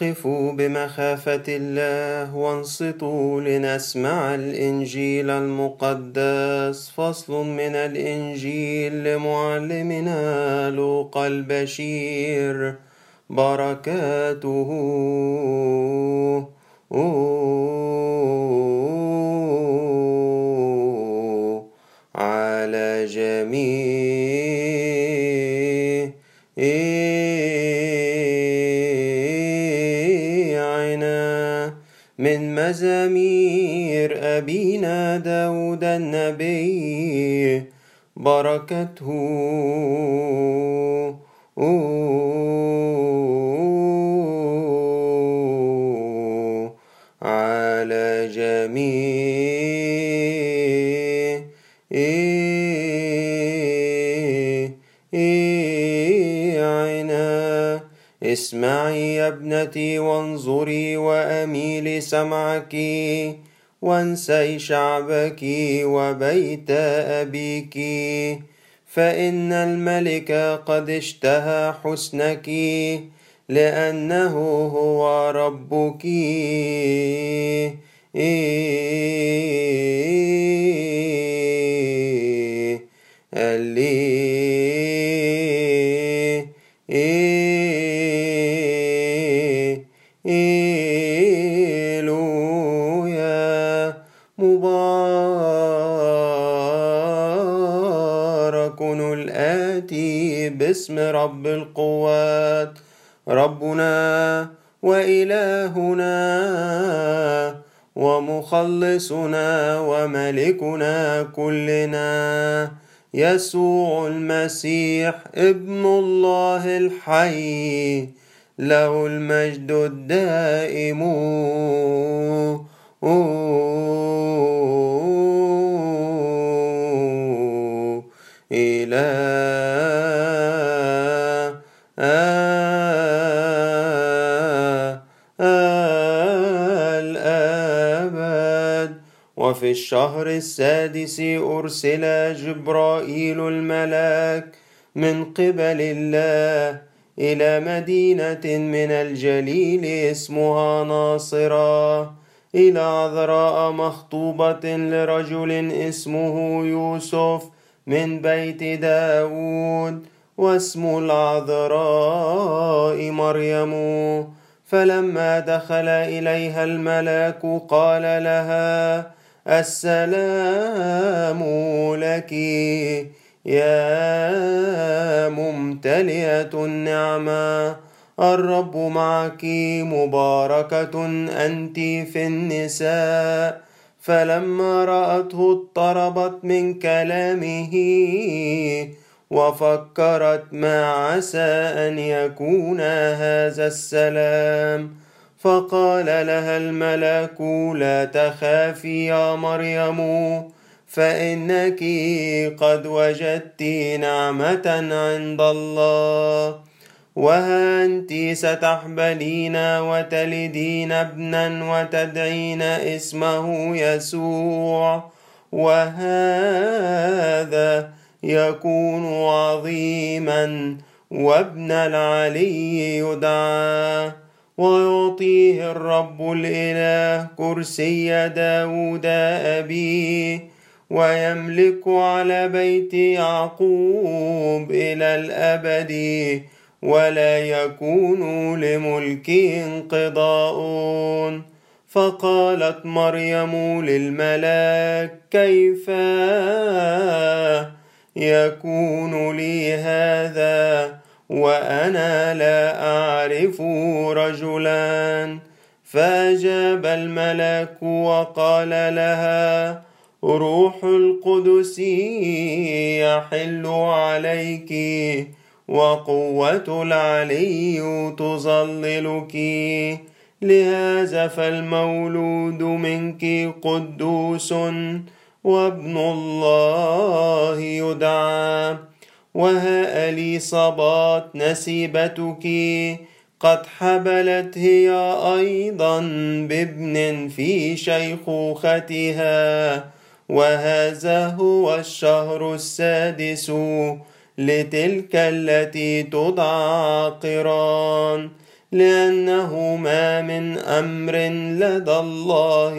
قفوا بمخافة الله وانصتوا لنسمع الإنجيل المقدس. فصل من الإنجيل لمعلمنا لوقا البشير. بركاته. على جميعنا مزامير أبينا داود النبي بركته. اسمعي يا ابنتي وانظري وأميلي سمعك وانسي شعبك وبيت أبيك فإن الملك قد اشتهى حسنك لأنه هو ربك. إيلويا باسم رب القوات ربنا وإلهنا ومخلصنا وملكنا كلنا. يسوع المسيح ابن الله الحي له المجد الدائم. إلى الأبد. وفي الشهر السادس أرسل جبرائيل الملاك من قبل الله إلى مدينة من الجليل اسمها ناصرة إلى عذراء مخطوبة لرجل اسمه يوسف من بيت داود. واسم العذراء مريم. فلما دخل إليها الملاك قال لها السلام لك. يا ممتلئة النعمة الرب معك مباركة أنت في النساء. فلما رأته اضطربت من كلامه وفكرت ما عسى أن يكون هذا السلام. فقال لها الملك لا تخافي يا مريم فإنك قد وجدت نعمة عند الله. وها أنت ستحبلين وتلدين ابنا وتدعين اسمه يسوع. وهذا يكون عظيما وابن العلي يدعى ويعطيه الرب الإله كرسي داود أبيه ويملك على بيت يعقوب إلى الأبد ولا يكون لملكه انقضاء. فقالت مريم للملاك كيف؟ يكون لي هذا وأنا لا أعرف رجلا. فأجاب الملك وقال لها روح القدس يحل عليك وقوة العلي تظللك. لهذا فالمولود منك قدوس وابن الله يدعى. وها أليصابات نسيبتك. قد حبلت هي أيضا بابن في شيخوختها. وهذا هو الشهر السادس لتلك التي تدعى قران لأنه ما من أمر لدى الله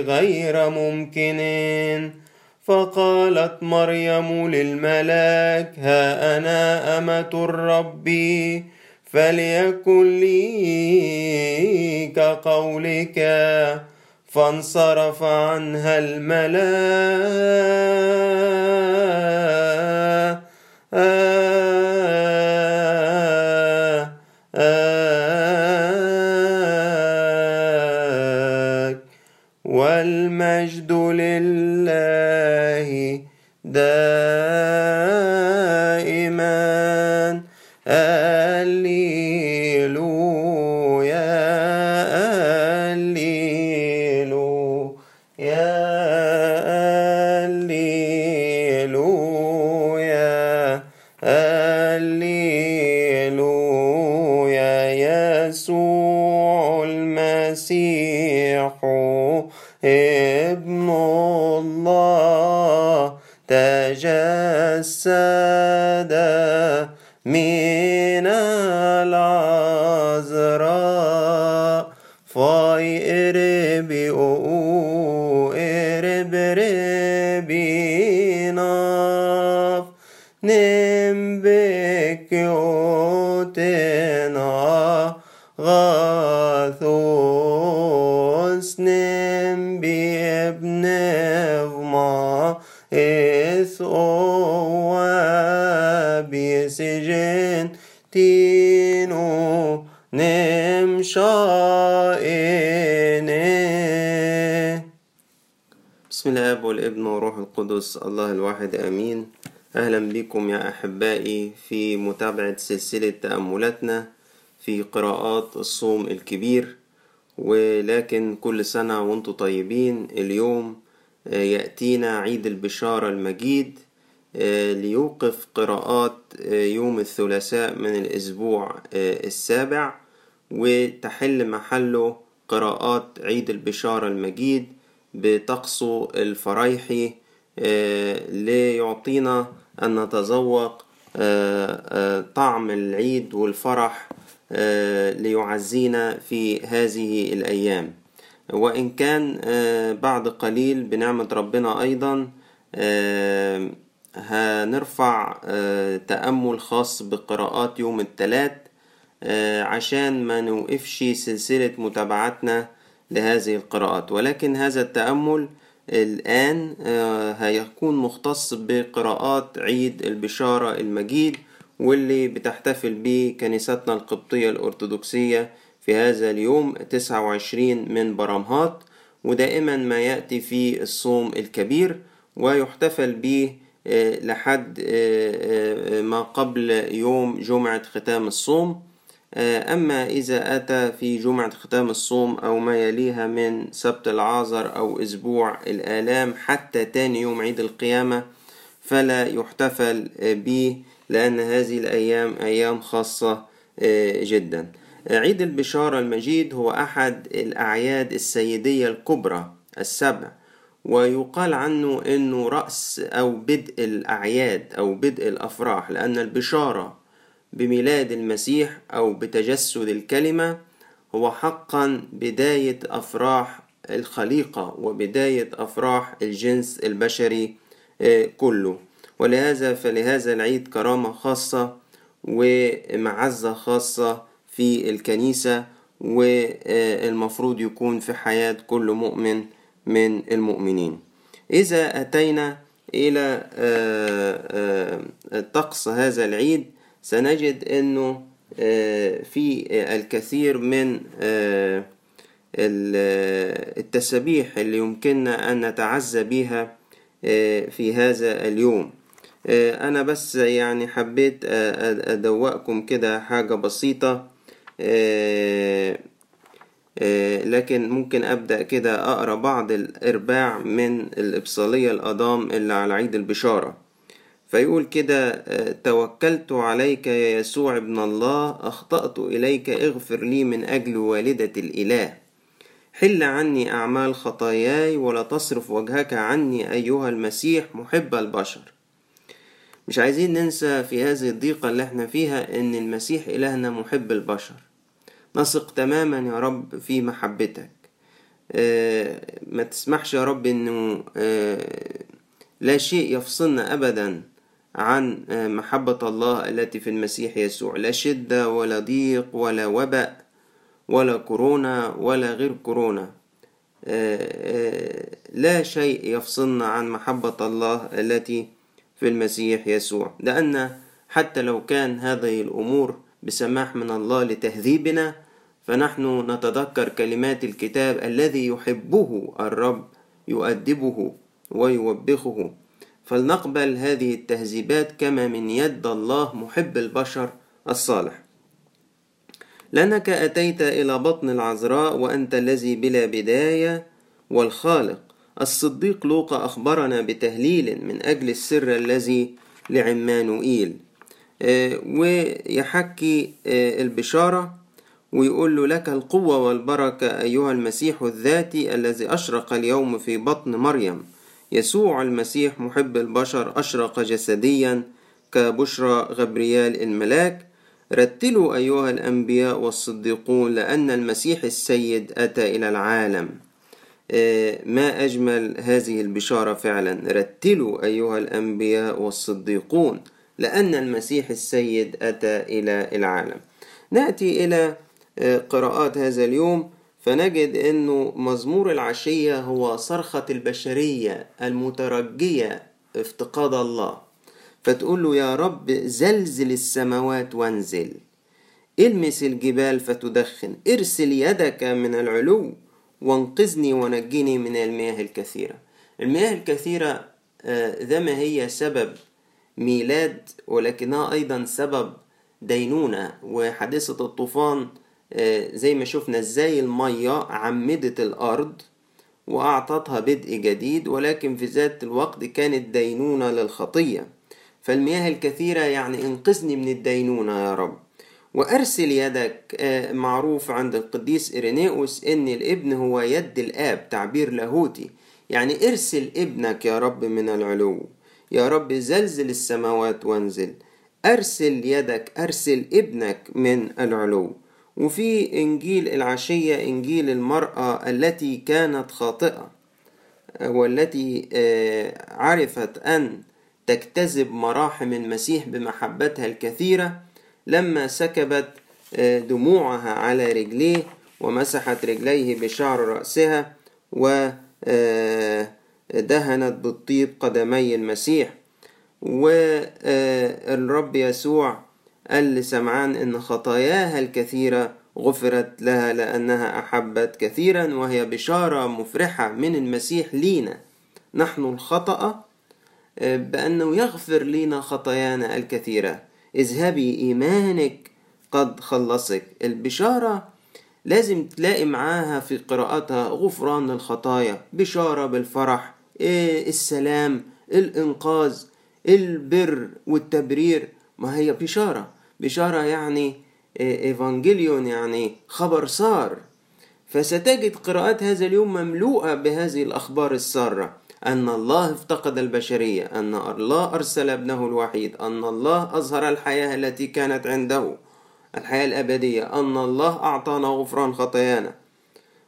غير ممكن. فقالت مريم للملاك ها أنا أمة الرب فليكن لي كقولك. فانصرف عنها الملاك والمجد لله دائما. من بسجن تينو نمشائنه بسم الله والابن وروح القدس الله الواحد آمين. أهلا بكم يا أحبائي في متابعة سلسلة تأملاتنا في قراءات الصوم الكبير. ولكن كل سنة وأنتم طيبين. اليوم يأتينا عيد البشارة المجيد. ليوقف قراءات يوم الثلاثاء من الأسبوع السابع وتحل محله قراءات عيد البشارة المجيد بطقسه الفريحي ليعطينا أن نتذوق طعم العيد والفرح ليعزينا في هذه الأيام. وإن كان بعد قليل بنعمة ربنا أيضا هنرفع تأمل خاص بقراءات يوم الثلاث عشان ما نوقفش سلسلة متابعتنا لهذه القراءات. ولكن هذا التأمل الآن هيكون مختص بقراءات عيد البشارة المجيد واللي بتحتفل به كنيستنا القبطية الأرثوذكسية في هذا اليوم 29 من برمهات. ودائما ما يأتي في الصوم الكبير ويحتفل به لحد ما قبل يوم جمعة ختام الصوم. أما إذا أتى في جمعة ختام الصوم أو ما يليها من سبت العازر أو أسبوع الآلام حتى تاني يوم عيد القيامة فلا يحتفل به لأن هذه الأيام أيام خاصة جدا. عيد البشارة المجيد هو أحد الأعياد السيدية الكبرى السبع. ويقال عنه أنه رأس أو بدء الأعياد أو بدء الأفراح لأن البشارة بميلاد المسيح أو بتجسد الكلمة هو حقا بداية أفراح الخليقة وبداية أفراح الجنس البشري كله. ولهذا فلهذا العيد كرامة خاصة ومعزة خاصة في الكنيسة والمفروض يكون في حياة كل مؤمن من المؤمنين. إذا أتينا إلى طقس هذا العيد سنجد أنه في الكثير من التسابيح اللي يمكننا أن نتعزى بها في هذا اليوم. أنا بس يعني حبيت أدوقكم كده حاجة بسيطة. لكن ممكن أبدأ كده أقرأ بعض الإرباع من الإبصالية الأضام اللي على عيد البشارة. فيقول كده توكلت عليك يا يسوع ابن الله أخطأت إليك اغفر لي من أجل والدة الإله. حل عني أعمال خطاياي ولا تصرف وجهك عني أيها المسيح محب البشر. مش عايزين ننسى في هذه الضيقة اللي إحنا فيها إن المسيح إلهنا محب البشر. نثق تماما يا رب في محبتك. ما تسمحش يا رب إنه لا شيء يفصلنا ابدا عن محبة الله التي في المسيح يسوع. لا شدة ولا ضيق ولا وباء ولا كورونا ولا غير كورونا. لا شيء يفصلنا عن محبة الله التي في المسيح يسوع. لأن حتى لو كان هذه الأمور بسماح من الله لتهذيبنا فنحن نتذكر كلمات الكتاب الذي يحبه الرب يؤدبه ويوبخه. فلنقبل هذه التهذيبات كما من يد الله محب البشر الصالح. لأنك أتيت إلى بطن العذراء وأنت الذي بلا بداية والخالق. الصديق لوقا أخبرنا بتهليل من أجل السر الذي لعمانوئيل. ويحكي البشارة ويقول له لك القوة والبركة أيها المسيح الذاتي الذي أشرق اليوم في بطن مريم. يسوع المسيح محب البشر أشرق جسديا كبشرى غبريال الملاك. رتلوا أيها الأنبياء والصديقون لأن المسيح السيد أتى إلى العالم. ما أجمل هذه البشارة فعلا. رتلوا أيها الأنبياء والصديقون لأن المسيح السيد أتى إلى العالم. نأتي إلى قراءات هذا اليوم فنجد أنه مزمور العشية هو صرخة البشرية المترجية افتقاد الله. فتقول له يا رب زلزل السماوات وانزل. إلمس الجبال فتدخن. إرسل يدك من العلو وانقذني ونجني من المياه الكثيرة. المياه الكثيرة ذا ما هي سبب ميلاد ولكنها أيضا سبب دينونة. وحادثة الطوفان زي ما شفنا إزاي المية عمدت الأرض وأعطتها بدء جديد ولكن في ذات الوقت كانت دينونة للخطية. فالمياه الكثيرة يعني انقذني من الدينونة يا رب. وأرسل يدك معروف عند القديس إيرينيوس إن الإبن هو يد الآب تعبير لاهوتي. يعني ارسل ابنك يا رب من العلو. يا رب زلزل السماوات وانزل. أرسل يدك أرسل ابنك من العلو. وفي إنجيل العشية إنجيل المرأة التي كانت خاطئة والتي عرفت أن تجتذب مراحم المسيح بمحبتها الكثيرة لما سكبت دموعها على رجليه ومسحت رجليه بشعر رأسها ودهنت بالطيب قدمي المسيح. والرب يسوع قال لسمعان إن خطاياها الكثيرة غفرت لها لأنها أحبت كثيرا وهي بشارة مفرحة من المسيح لينا. نحن الخطأ بأنه يغفر لنا خطايانا الكثيرة. اذهبي إيمانك قد خلصك. البشارة لازم تلاقي معاها في قراءتها غفران الخطايا بشارة بالفرح السلام الإنقاذ البر والتبرير. ما هي بشارة؟ بشارة يعني إيفانجيليون يعني خبر سار. فستجد قراءات هذا اليوم مملوءة بهذه الأخبار السارة. أن الله افتقد البشرية أن الله أرسل ابنه الوحيد أن الله أظهر الحياة التي كانت عنده الحياة الأبدية أن الله أعطانا غفران خطايانا.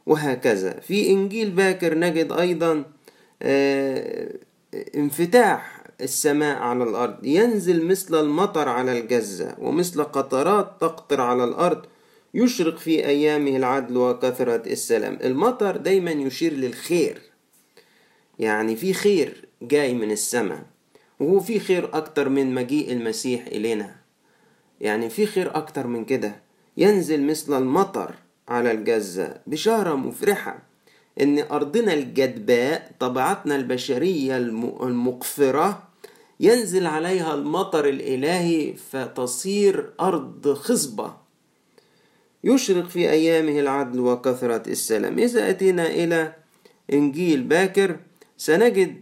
وهكذا. في إنجيل باكر نجد أيضا إنفتاح السماء على الأرض. ينزل مثل المطر على الجزة ومثل قطرات تقطر على الأرض يشرق في أيامه العدل وكثرة السلام. المطر دايما يشير للخير. يعني في خير جاي من السماء وهو في خير أكتر من مجيء المسيح إلينا. يعني في خير أكتر من كده. ينزل مثل المطر على الجزة بشارة مفرحة إن أرضنا الجدباء طبيعتنا البشرية المقفرة ينزل عليها المطر الإلهي فتصير أرض خصبة. يشرق في أيامه العدل وكثرة السلام. إذا أتينا إلى إنجيل باكر سنجد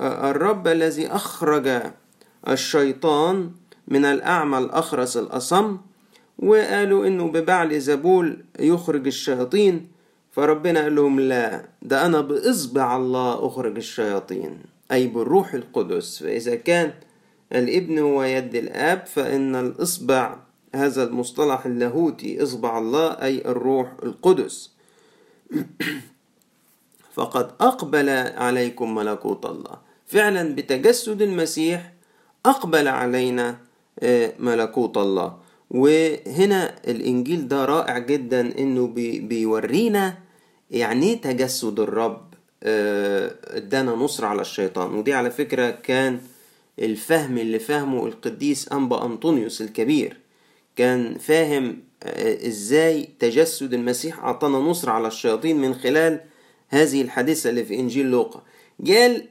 الرب الذي أخرج الشيطان من الأعمى الأخرس الأصم وقالوا إنه ببعل زبول يخرج الشياطين فربنا قال لهم لا ده أنا بإصبع الله أخرج الشياطين. أي بالروح القدس. فإذا كان الإبن هو يد الآب فإن الإصبع هذا المصطلح اللاهوتي إصبع الله أي الروح القدس. فقد أقبل عليكم ملكوت الله. فعلا بتجسد المسيح أقبل علينا ملكوت الله. وهنا الإنجيل ده رائع جدا إنه بيورينا يعني تجسد الرب. ادانا نصر على الشيطان. ودي على فكرة كان الفهم اللي فهمه القديس أنبا أنطونيوس الكبير. كان فاهم إزاي تجسد المسيح أعطانا نصر على الشياطين من خلال هذه الحادثة اللي في إنجيل لوقا. قال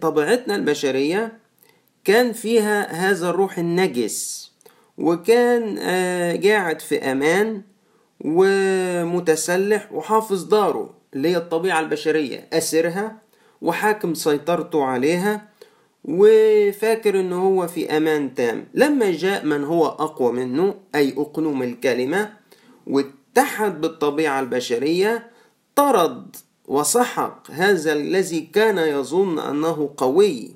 طبيعتنا البشرية كان فيها هذا الروح النجس وكان قاعد في أمان ومتسلح وحافظ داره. اللي هي الطبيعة البشرية. أسرها وحاكم سيطرته عليها وفاكر ان هو في أمان تام. لما جاء من هو أقوى منه أي أقنوم الكلمة واتحد بالطبيعة البشرية طرد وسحق هذا الذي كان يظن أنه قوي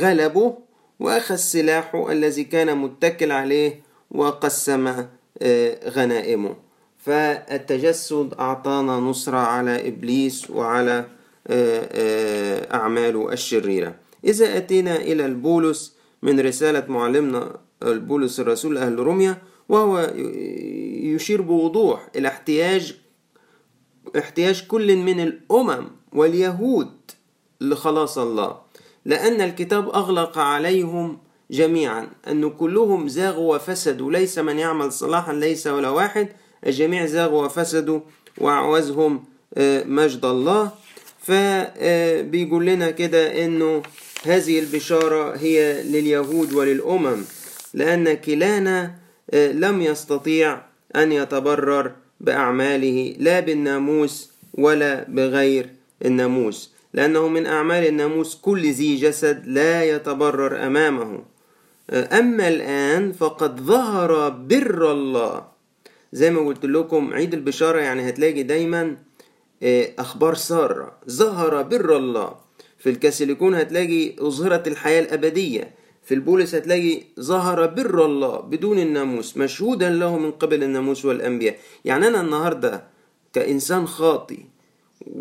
غلبه وأخذ سلاحه الذي كان متكل عليه وقسم غنائمه. فالتجسد أعطانا نصرة على إبليس وعلى اعماله الشريرة. إذا أتينا إلى البولس من رسالة معلمنا البولس الرسول أهل روميا وهو يشير بوضوح إلى احتياج احتياج كل من الأمم واليهود لخلاص الله. لأن الكتاب أغلق عليهم جميعا أن كلهم زاغوا وفسدوا ليس من يعمل صلاحا ليس ولا واحد. الجميع زاغوا وفسدوا وأعوزهم مجد الله. فبيقول لنا كده إنه هذه البشارة هي لليهود وللأمم لأن كلانا لم يستطيع أن يتبرر بأعماله لا بالناموس ولا بغير الناموس لأنه من أعمال الناموس كل ذي جسد لا يتبرر أمامه. أما الآن فقد ظهر بر الله. زي ما قلت لكم عيد البشارة يعني هتلاقي دايما أخبار سارة. ظهر بر الله. في الكاثوليكون هتلاقي أظهرت الحياة الأبدية. في البولس هتلاقي ظهر بر الله بدون الناموس مشهودا له من قبل الناموس والأنبياء. يعني أنا النهاردة كإنسان خاطي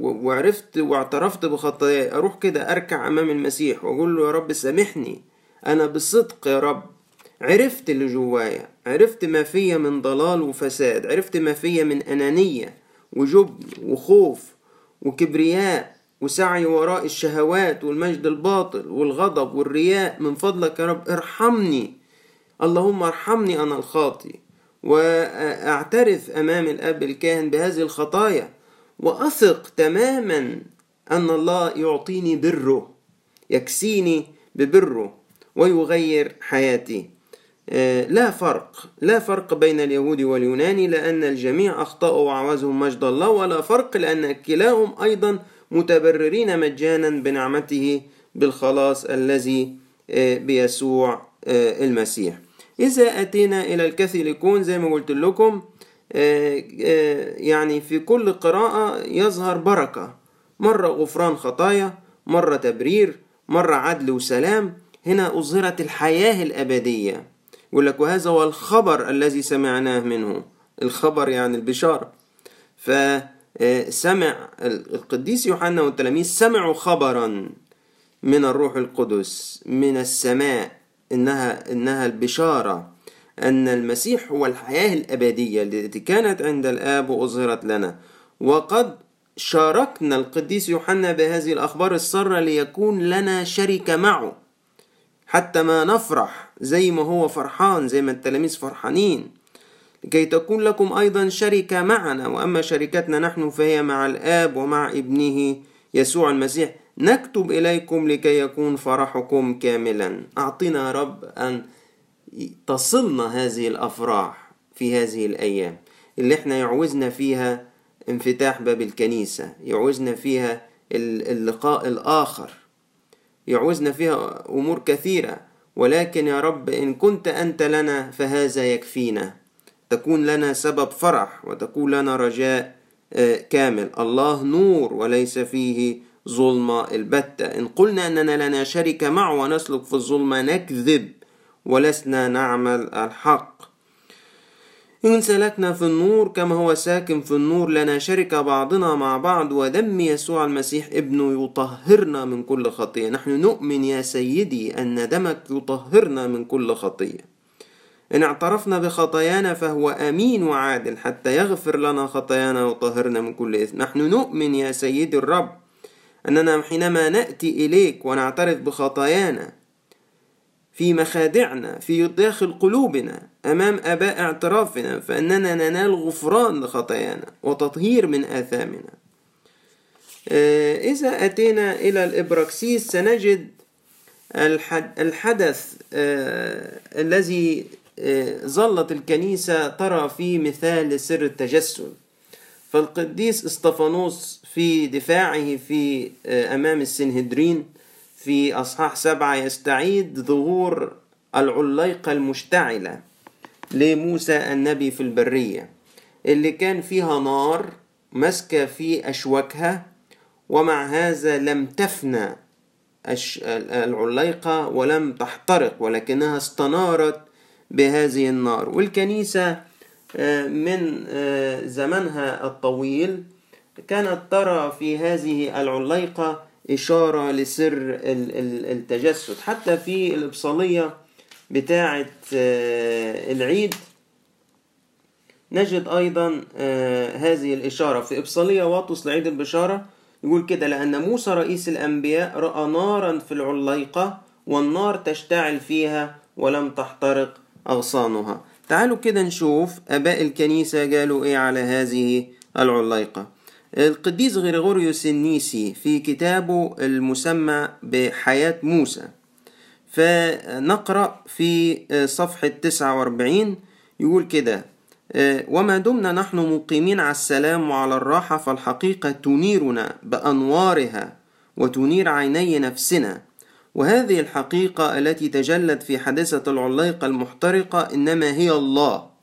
وعرفت واعترفت بخطاياي أروح كده أركع أمام المسيح وأقول له يا رب سامحني أنا بصدق يا رب عرفت اللي جوايا. عرفت ما فيا من ضلال وفساد عرفت ما فيا من أنانية وجبن وخوف وكبرياء وسعي وراء الشهوات والمجد الباطل والغضب والرياء. من فضلك يا رب ارحمني اللهم ارحمني أنا الخاطي وأعترف أمام الأب الكاهن بهذه الخطايا وأثق تماما أن الله يعطيني بره يكسيني ببره ويغير حياتي. لا فرق لا فرق بين اليهود واليوناني لأن الجميع أخطأوا وعوزهم مجد الله ولا فرق لأن كلاهم أيضا متبررين مجانا بنعمته بالخلاص الذي بيسوع المسيح. إذا أتينا إلى الكاثوليكون زي ما قلت لكم يعني في كل قراءة يظهر بركة. مرة غفران خطايا مرة تبرير مرة عدل وسلام. هنا أظهرت الحياة الأبدية. يقول لك وهذا هو الخبر الذي سمعناه منه. الخبر يعني البشارة. فسمع القديس يوحنا والتلاميذ سمعوا خبرا من الروح القدس من السماء إنها إنها البشارة أن المسيح هو الحياة الأبدية التي كانت عند الآب وأظهرت لنا. وقد شاركنا القديس يوحنا بهذه الأخبار السارة ليكون لنا شركة معه. حتى ما نفرح زي ما هو فرحان زي ما التلاميذ فرحانين. لكي تكون لكم أيضا شركة معنا وأما شركتنا نحن فهي مع الآب ومع ابنه يسوع المسيح نكتب إليكم لكي يكون فرحكم كاملا. أعطنا رب أن تصلنا هذه الأفراح في هذه الأيام اللي إحنا يعوزنا فيها انفتاح باب الكنيسة يعوزنا فيها اللقاء الآخر. يعوزنا فيها أمور كثيرة ولكن يا رب إن كنت أنت لنا فهذا يكفينا. تكون لنا سبب فرح وتكون لنا رجاء كامل. الله نور وليس فيه ظلمة البتة. إن قلنا أننا لنا شركة معه ونسلك في الظلمة نكذب ولسنا نعمل الحق. إن سلكنا في النور كما هو ساكن في النور لنا شرك بعضنا مع بعض ودم يسوع المسيح ابنه يطهرنا من كل خطية نحن نؤمن يا سيدي أن دمك يطهرنا من كل خطية إن اعترفنا بخطايانا فهو أمين وعادل حتى يغفر لنا خطايانا ويطهرنا من كل إثم. نحن نؤمن يا سيدي الرب أننا حينما نأتي إليك ونعترف بخطايانا في مخادعنا في داخل قلوبنا أمام آباء اعترافنا فإننا ننال غفران لخطايانا وتطهير من آثامنا. إذا أتينا إلى الإبراكسيس سنجد الحدث الذي ظلت الكنيسة ترى فيه مثال سر التجسد. فالقديس اسطفانوس في دفاعه في أمام السنهدرين في أصحاح سبعة يستعيد ظهور العليقة المشتعلة لموسى النبي في البرية اللي كان فيها نار ماسكة في أشواكها ومع هذا لم تفنى العليقة ولم تحترق ولكنها استنارت بهذه النار. والكنيسة من زمنها الطويل كانت ترى في هذه العليقة إشارة لسر التجسد. حتى في الإبصالية بتاعة العيد نجد أيضا هذه الإشارة. في إبصالية واطس لعيد البشارة يقول كده لأن موسى رئيس الأنبياء رأى نارا في العليقة والنار تشتعل فيها ولم تحترق أغصانها. تعالوا كده نشوف أباء الكنيسة قالوا إيه على هذه العليقة. القديس غريغوريوس النيسي في كتابه المسمى بحياة موسى. فنقرأ في صفحة 49 يقول كده وما دمنا نحن مقيمين على السلام وعلى الراحة فالحقيقة تنيرنا بأنوارها وتنير عيني نفسنا. وهذه الحقيقة التي تجلت في حادثة العليقة المحترقة إنما هي الله.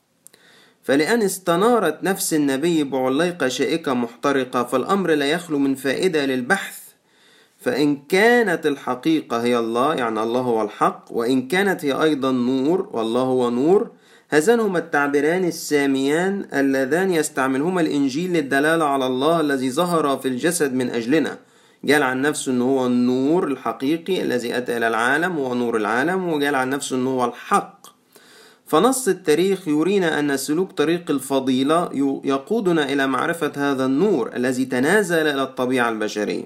فلأن استنارت نفس النبي بعليقة شائكة محترقة فالأمر لا يخلو من فائدة للبحث. فإن كانت الحقيقة هي الله يعني الله هو الحق وإن كانت هي أيضا نور والله هو نور هذان هما التعبيران الساميان اللذان يستعملهما الإنجيل للدلالة على الله الذي ظهر في الجسد من أجلنا. قال عن نفسه أنه هو النور الحقيقي الذي أتى إلى العالم هو نور العالم وقال عن نفسه أنه هو الحق. فنص التاريخ يرينا أن سلوك طريق الفضيلة يقودنا إلى معرفة هذا النور الذي تنازل إلى الطبيعة البشرية.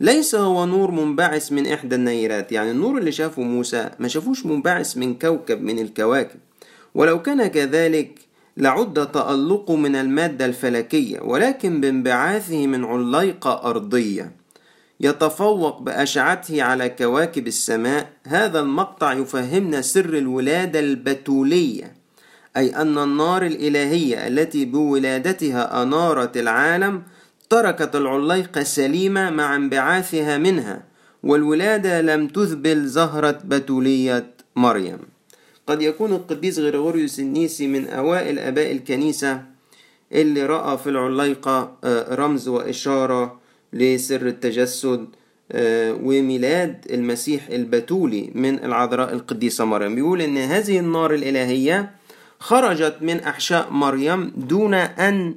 ليس هو نور منبعث من إحدى النيرات يعني النور اللي شافه موسى ما شافوش منبعث من كوكب من الكواكب. ولو كان كذلك لعد تألقه من المادة الفلكية ولكن بانبعاثه من عليقة أرضية. يتفوق بأشعته على كواكب السماء. هذا المقطع يفهمنا سر الولادة البتولية أي أن النار الإلهية التي بولادتها أنارت العالم تركت العليقة سليمة مع انبعاثها منها والولادة لم تذبل زهرة بتولية مريم. قد يكون القديس غريغوريوس النيسي من أوائل آباء الكنيسة اللي رأى في العليقة رمز وإشارة لسر التجسد وميلاد المسيح البتولي من العذراء القديسة مريم. بيقول إن هذه النار الإلهية خرجت من أحشاء مريم دون أن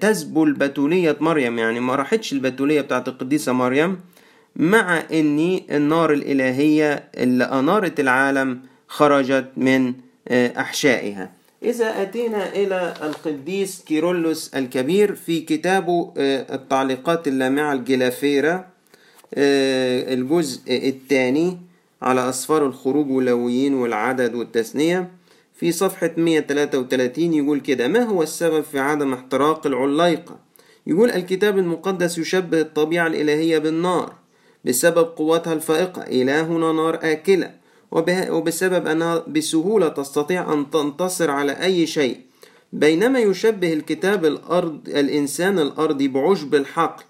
تذبل بتولية مريم. يعني ما راحتش البتولية بتاعت القديسة مريم مع أن النار الإلهية اللي أنارت العالم خرجت من أحشائها. إذا أتينا إلى القديس كيرلس الكبير في كتابه التعليقات اللامعة الجلافيرة الجزء الثاني على أسفار الخروج واللويين والعدد والتثنية. في صفحة 133 يقول كده ما هو السبب في عدم احتراق العليقة؟ يقول الكتاب المقدس يشبه الطبيعة الإلهية بالنار بسبب قوتها الفائقة. إلهنا نار آكلة. وبسبب أنها بسهولة تستطيع أن تنتصر على أي شيء. بينما يشبه الكتاب الأرض الإنسان الأرضي بعشب الحقل.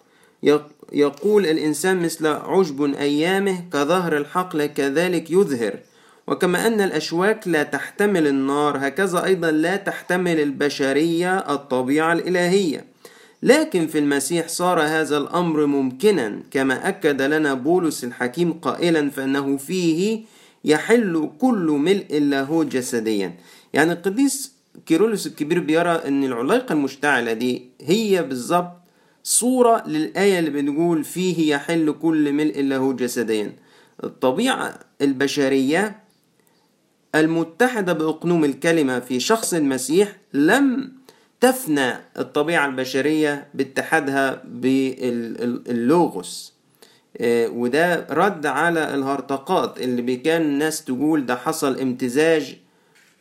يقول الإنسان مثل عشب أيامه كظهر الحقل كذلك يظهر. وكما أن الأشواك لا تحتمل النار هكذا أيضا لا تحتمل البشرية الطبيعة الإلهية. لكن في المسيح صار هذا الأمر ممكنا كما أكد لنا بولس الحكيم قائلا فأنه فيه يحل كل ملء اللاهوت جسديا. يعني القديس كيرلس الكبير بيرى إن العلاقة المشتعلة دي هي بالظبط صورة للآية اللي بنقول فيه يحل كل ملء له جسديا. الطبيعة البشرية المتحدة بأقنوم الكلمة في شخص المسيح لم تفنى الطبيعة البشرية باتحادها باللوغوس. وده رد على الهرطقات اللي كان الناس تقول ده حصل امتزاج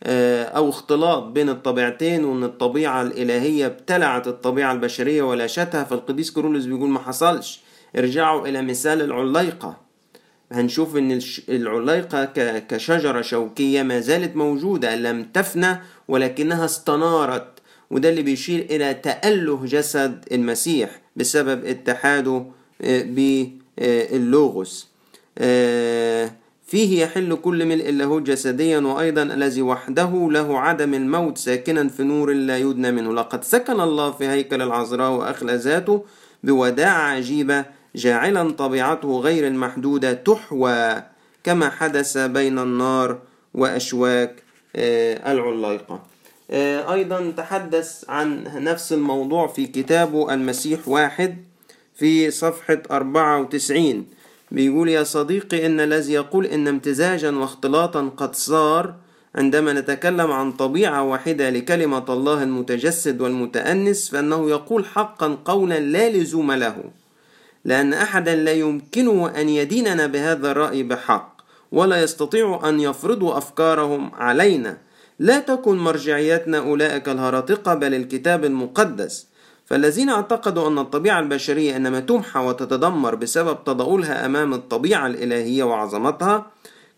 أو اختلاط بين الطبيعتين وإن الطبيعة الإلهية ابتلعت الطبيعة البشرية ولاشتها فالقديس كورولوس بيقول ما حصلش. ارجعوا إلى مثال العليقة. هنشوف إن العليقة كشجرة شوكية ما زالت موجودة لم تفنى ولكنها استنارت. وده اللي بيشير إلى تأله جسد المسيح بسبب اتحاده باللوغوس فيه يحل كل ملء له جسديا وأيضا الذي وحده له عدم الموت ساكنا في نور لا يدنى منه. لقد سكن الله في هيكل العذراء وأخلى ذاته بوداعة عجيبة جاعلا طبيعته غير المحدودة تحوى كما حدث بين النار وأشواك العلايقة أيضا تحدث عن نفس الموضوع في كتابه المسيح واحد. في صفحة 94 بيقول يا صديقي إن الذي يقول إن امتزاجا واختلاطا قد صار عندما نتكلم عن طبيعة واحدة لكلمة الله المتجسد والمتأنس فإنه يقول حقا قولا لا لزوم له لأن أحدا لا يمكنه أن يديننا بهذا الرأي بحق ولا يستطيع أن يفرضوا أفكارهم علينا. لا تكن مرجعيتنا أولئك الهراطقة بل الكتاب المقدس. فالذين اعتقدوا أن الطبيعة البشرية إنما تمحى وتتدمر بسبب تضاؤلها أمام الطبيعة الإلهية وعظمتها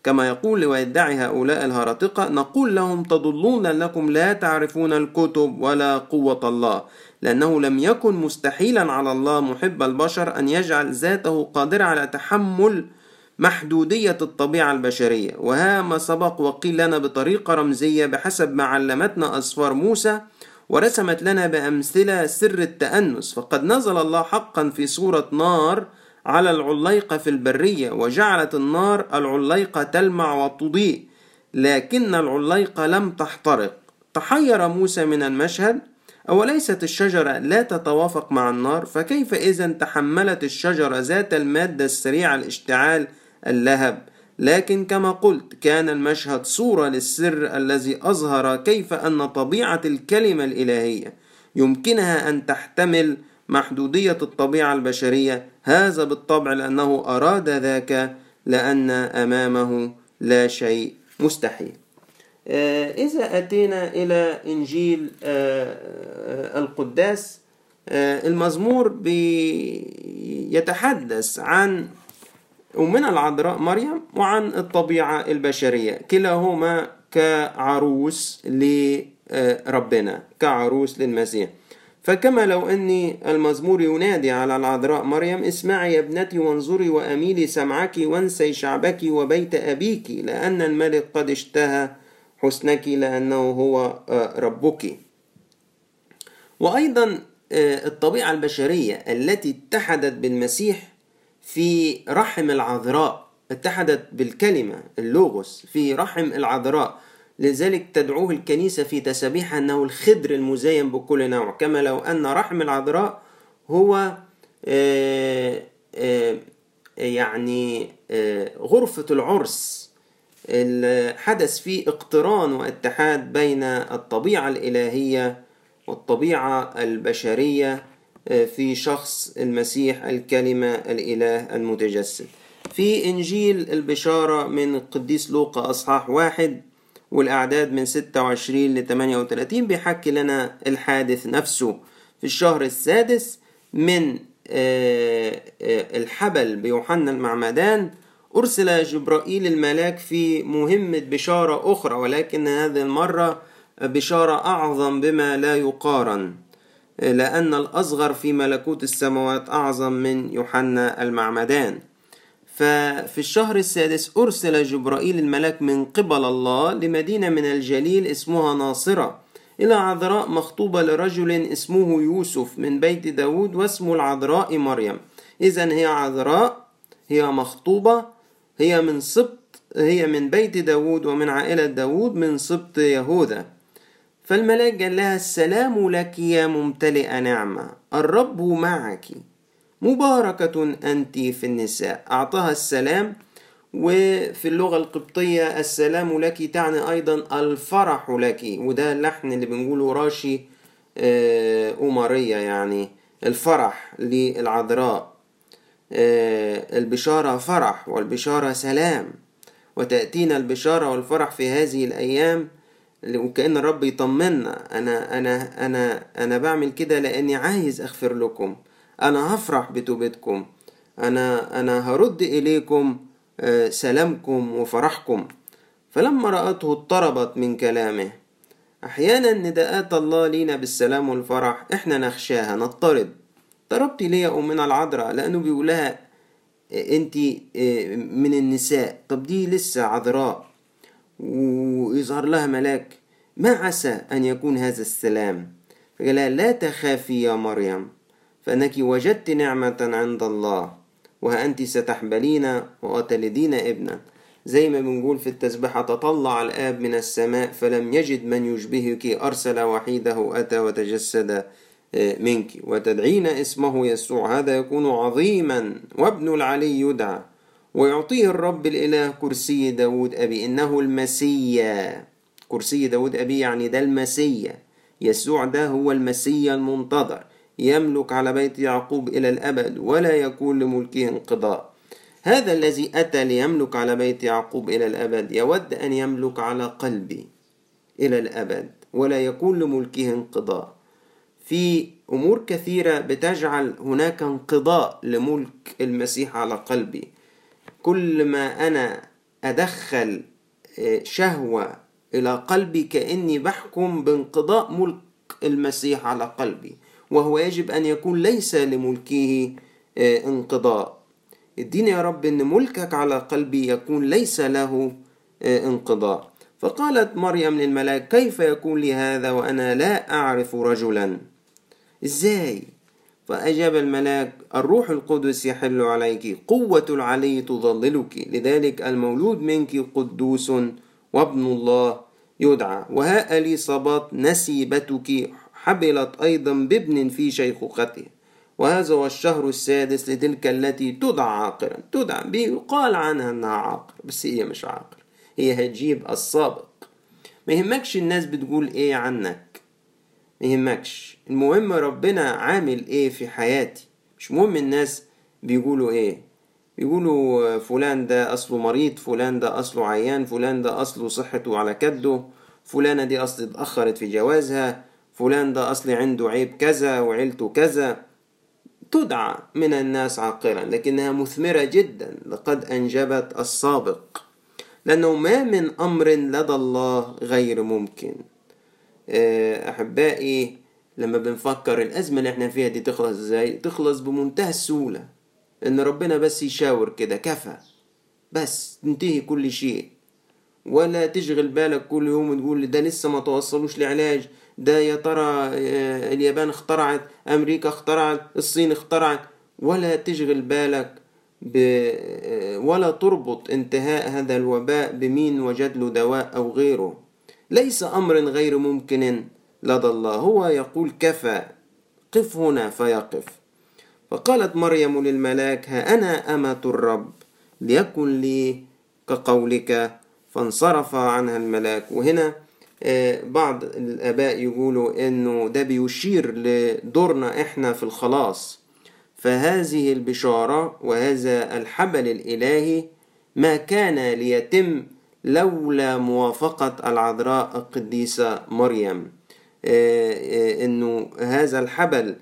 كما يقول ويدعي هؤلاء الهراطقة نقول لهم تضلون لأنكم لا تعرفون الكتب ولا قوة الله لأنه لم يكن مستحيلا على الله محب البشر أن يجعل ذاته قادرة على تحمل محدودية الطبيعة البشرية. وها ما سبق وقيل لنا بطريقة رمزية بحسب ما علمتنا أسفار موسى ورسمت لنا بأمثلة سر التأنس. فقد نزل الله حقا في صورة نار على العليقة في البرية وجعلت النار العليقة تلمع وتضيء لكن العليقة لم تحترق. تحير موسى من المشهد أوليست الشجرة لا تتوافق مع النار؟ فكيف إذا تحملت الشجرة ذات المادة السريعة الاشتعال اللهب؟ لكن كما قلت كان المشهد صورة للسر الذي أظهر كيف أن طبيعة الكلمة الإلهية يمكنها أن تحتمل محدودية الطبيعة البشرية هذا بالطبع لأنه أراد ذاك لأن أمامه لا شيء مستحيل. إذا أتينا إلى إنجيل القداس المزمور يتحدث عن أمنا العذراء مريم وعن الطبيعة البشرية. كلاهما كعروس لربنا كعروس للمسيح. فكما لو أني المزمور ينادي على العذراء مريم اسمعي يا ابنتي وانظري وأميلي سمعك وانسي شعبك وبيت أبيك لأن الملك قد اشتهى حسنك لأنه هو ربك. وأيضا الطبيعة البشرية التي اتحدت بالمسيح في رحم العذراء اتحدت بالكلمة اللوغوس في رحم العذراء. لذلك تدعوه الكنيسة في تسابيحها أنه الخدر المزين بكل نوع. كما لو أن رحم العذراء هو يعني غرفة العرس حدث فيه اقتران واتحاد بين الطبيعة الإلهية والطبيعة البشرية. في شخص المسيح الكلمة الإله المتجسد. في إنجيل البشارة من القديس لوقا أصحاح واحد والأعداد من 26 ل 38 بيحكي لنا الحادث نفسه. في الشهر السادس من الحبل بيوحنا المعمدان أرسل جبرائيل الملاك في مهمة بشارة أخرى ولكن هذه المرة بشارة أعظم بما لا يقارن. لأن الأصغر في ملكوت السماوات أعظم من يوحنا المعمدان. ففي الشهر السادس أرسل جبرائيل الملاك من قبل الله لمدينة من الجليل اسمها ناصرة إلى عذراء مخطوبة لرجل اسمه يوسف من بيت داود واسمه العذراء مريم. إذا هي عذراء هي مخطوبة هي من سبط هي من بيت داود ومن عائلة داود من سبط يهوذا. فالملاك قال لها السلام لك يا ممتلئة نعمة الرب معك. مباركة أنت في النساء. أعطاها السلام وفي اللغة القبطية السلام لك تعني أيضا الفرح لك وده اللحن اللي بنقوله راشي آه، أمارية يعني الفرح للعذراء. آه، البشارة فرح والبشارة سلام. وتأتينا البشارة والفرح في هذه الأيام وكأن الرب يطمنا أنا أنا أنا أنا بعمل كده لأني عايز أغفر لكم. أنا هفرح بتوبتكم. أنا أنا هرد إليكم آه، سلامكم وفرحكم. فلما رأته اضطربت من كلامه. أحيانا نداءات الله لينا بالسلام والفرح إحنا نخشاها نضطرب ضربت لي أمنا العذراء لأنه بيقولها آه، أنت آه، من النساء. طب دي لسه عذراء. ويظهر لها ملاك. ما عسى أن يكون هذا السلام. فقال لا تخافي يا مريم فأنك وجدت نعمة عند الله وها أنت ستحبلين وتلدين ابنا. زي ما بنقول في التسبيحة تطلع الآب من السماء فلم يجد من يشبهك أرسل وحيده أتى وتجسد آه، منك وتدعين اسمه يسوع. هذا يكون عظيما وابن العلي يدعى. ويعطيه الرب الإله كرسي داود أبي إنه المسيا كرسي داود أبي يعني ده المسيا يسوع ده هو المسيا المنتظر. يملك على بيت يعقوب إلى الأبد ولا يكون لملكه انقضاء. هذا الذي أتى ليملك على بيت يعقوب إلى الأبد. يود أن يملك على قلبي إلى الأبد ولا يكون لملكه انقضاء. في أمور كثيرة بتجعل هناك انقضاء لملك المسيح على قلبي. كل ما أنا أدخل آه، شهوة إلى قلبي كأني بحكم بانقضاء ملك المسيح على قلبي وهو يجب أن يكون ليس لملكه آه، انقضاء. اديني يا رب أن ملكك على قلبي يكون ليس له آه، انقضاء. فقالت مريم للملاك كيف يكون لي هذا وأنا لا أعرف رجلا؟ إزاي؟ فأجاب الملاك الروح القدس يحل عليك قوة العلي تظللك لذلك المولود منك قدوس وابن الله يدعى. وها إليصابات نسيبتك حبلت أيضا بابن في شيخوخته. وهذا هو الشهر السادس لتلك التي تدعى عاقرا تدعى بيقال عنها أنها عاقر بس هي مش عاقر هي هتجيب السابق ما يهمكش الناس بتقول إيه عنك. ما يهمكش. المهم ربنا عامل إيه في حياتي؟ مش مهم الناس بيقولوا إيه. بيقولوا فلان ده أصله مريض فلان ده أصله عيان فلان ده أصله صحته على كده فلانة دي أصل اتأخرت في جوازها فلان ده اصلي عنده عيب كذا وعيلته كذا. تدعى من الناس عاقرا لكنها مثمرة جدا. لقد أنجبت السابق. لأنه ما من أمر لدى الله غير ممكن. أحبائي لما بنفكر الأزمة اللي إحنا فيها دي تخلص إزاي؟ تخلص بمنتهى السهولة. إن ربنا بس يشاور كده كفى. بس تنتهي كل شيء. ولا تشغل بالك كل يوم تقول ده لسه ما توصلوش لعلاج. ده يا ترى آه، اليابان اخترعت أمريكا اخترعت الصين اخترعت. ولا تشغل بالك ب... آه، ولا تربط انتهاء هذا الوباء بمين وجد له دواء أو غيره. ليس أمر غير ممكن لدى الله. هو يقول كفى. قف هنا فيقف. فقالت مريم للملاك ها أنا أمة الرب. ليكن لي كقولك. فانصرف عنها الملاك وهنا آه، بعض الآباء يقولوا إنه ده بيشير لدورنا إحنا في الخلاص. فهذه البشارة وهذا الحبل الإلهي ما كان ليتم لولا موافقة العذراء القديسة مريم. آه، آه، إنه هذا الحبل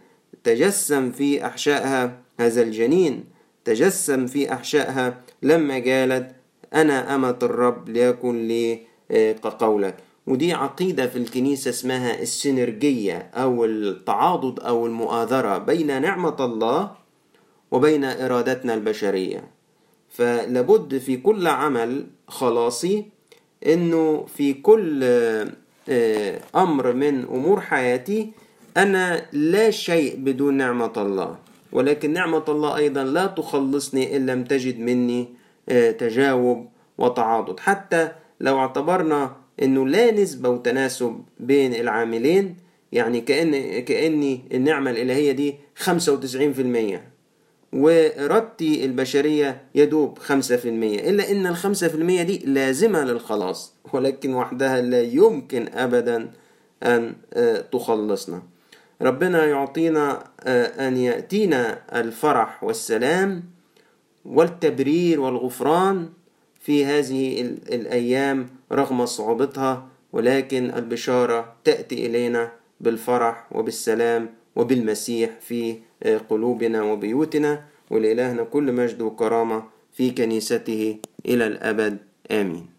تجسم في أحشائها هذا الجنين تجسم في أحشائها. لما قالت أنا أمة الرب ليكن لي كقولك ودي عقيدة في الكنيسة اسمها السينرجية أو التعاضد أو المؤاذرة بين نعمة الله وبين إرادتنا البشرية. فلابد في كل عمل خلاصي إنه في كل آه، أمر من أمور حياتي أنا لا شيء بدون نعمة الله. ولكن نعمة الله أيضا لا تخلصني إن لم تجد مني آه، تجاوب وتعاضد حتى لو اعتبرنا إنه لا نسبة وتناسب بين العاملين يعني كأن كأن النعمة الإلهية دي 95% وإرادتي البشرية يدوب 5% إلا إن الخمسة في المية دي لازمة للخلاص ولكن وحدها لا يمكن أبدا أن تخلصنا. ربنا يعطينا أن يأتينا الفرح والسلام والتبرير والغفران في هذه الأيام رغم صعوبتها ولكن البشارة تأتي إلينا بالفرح وبالسلام وبالمسيح في قلوبنا وبيوتنا ولإلهنا كل مجد وكرامة في كنيسته إلى الأبد. آمين.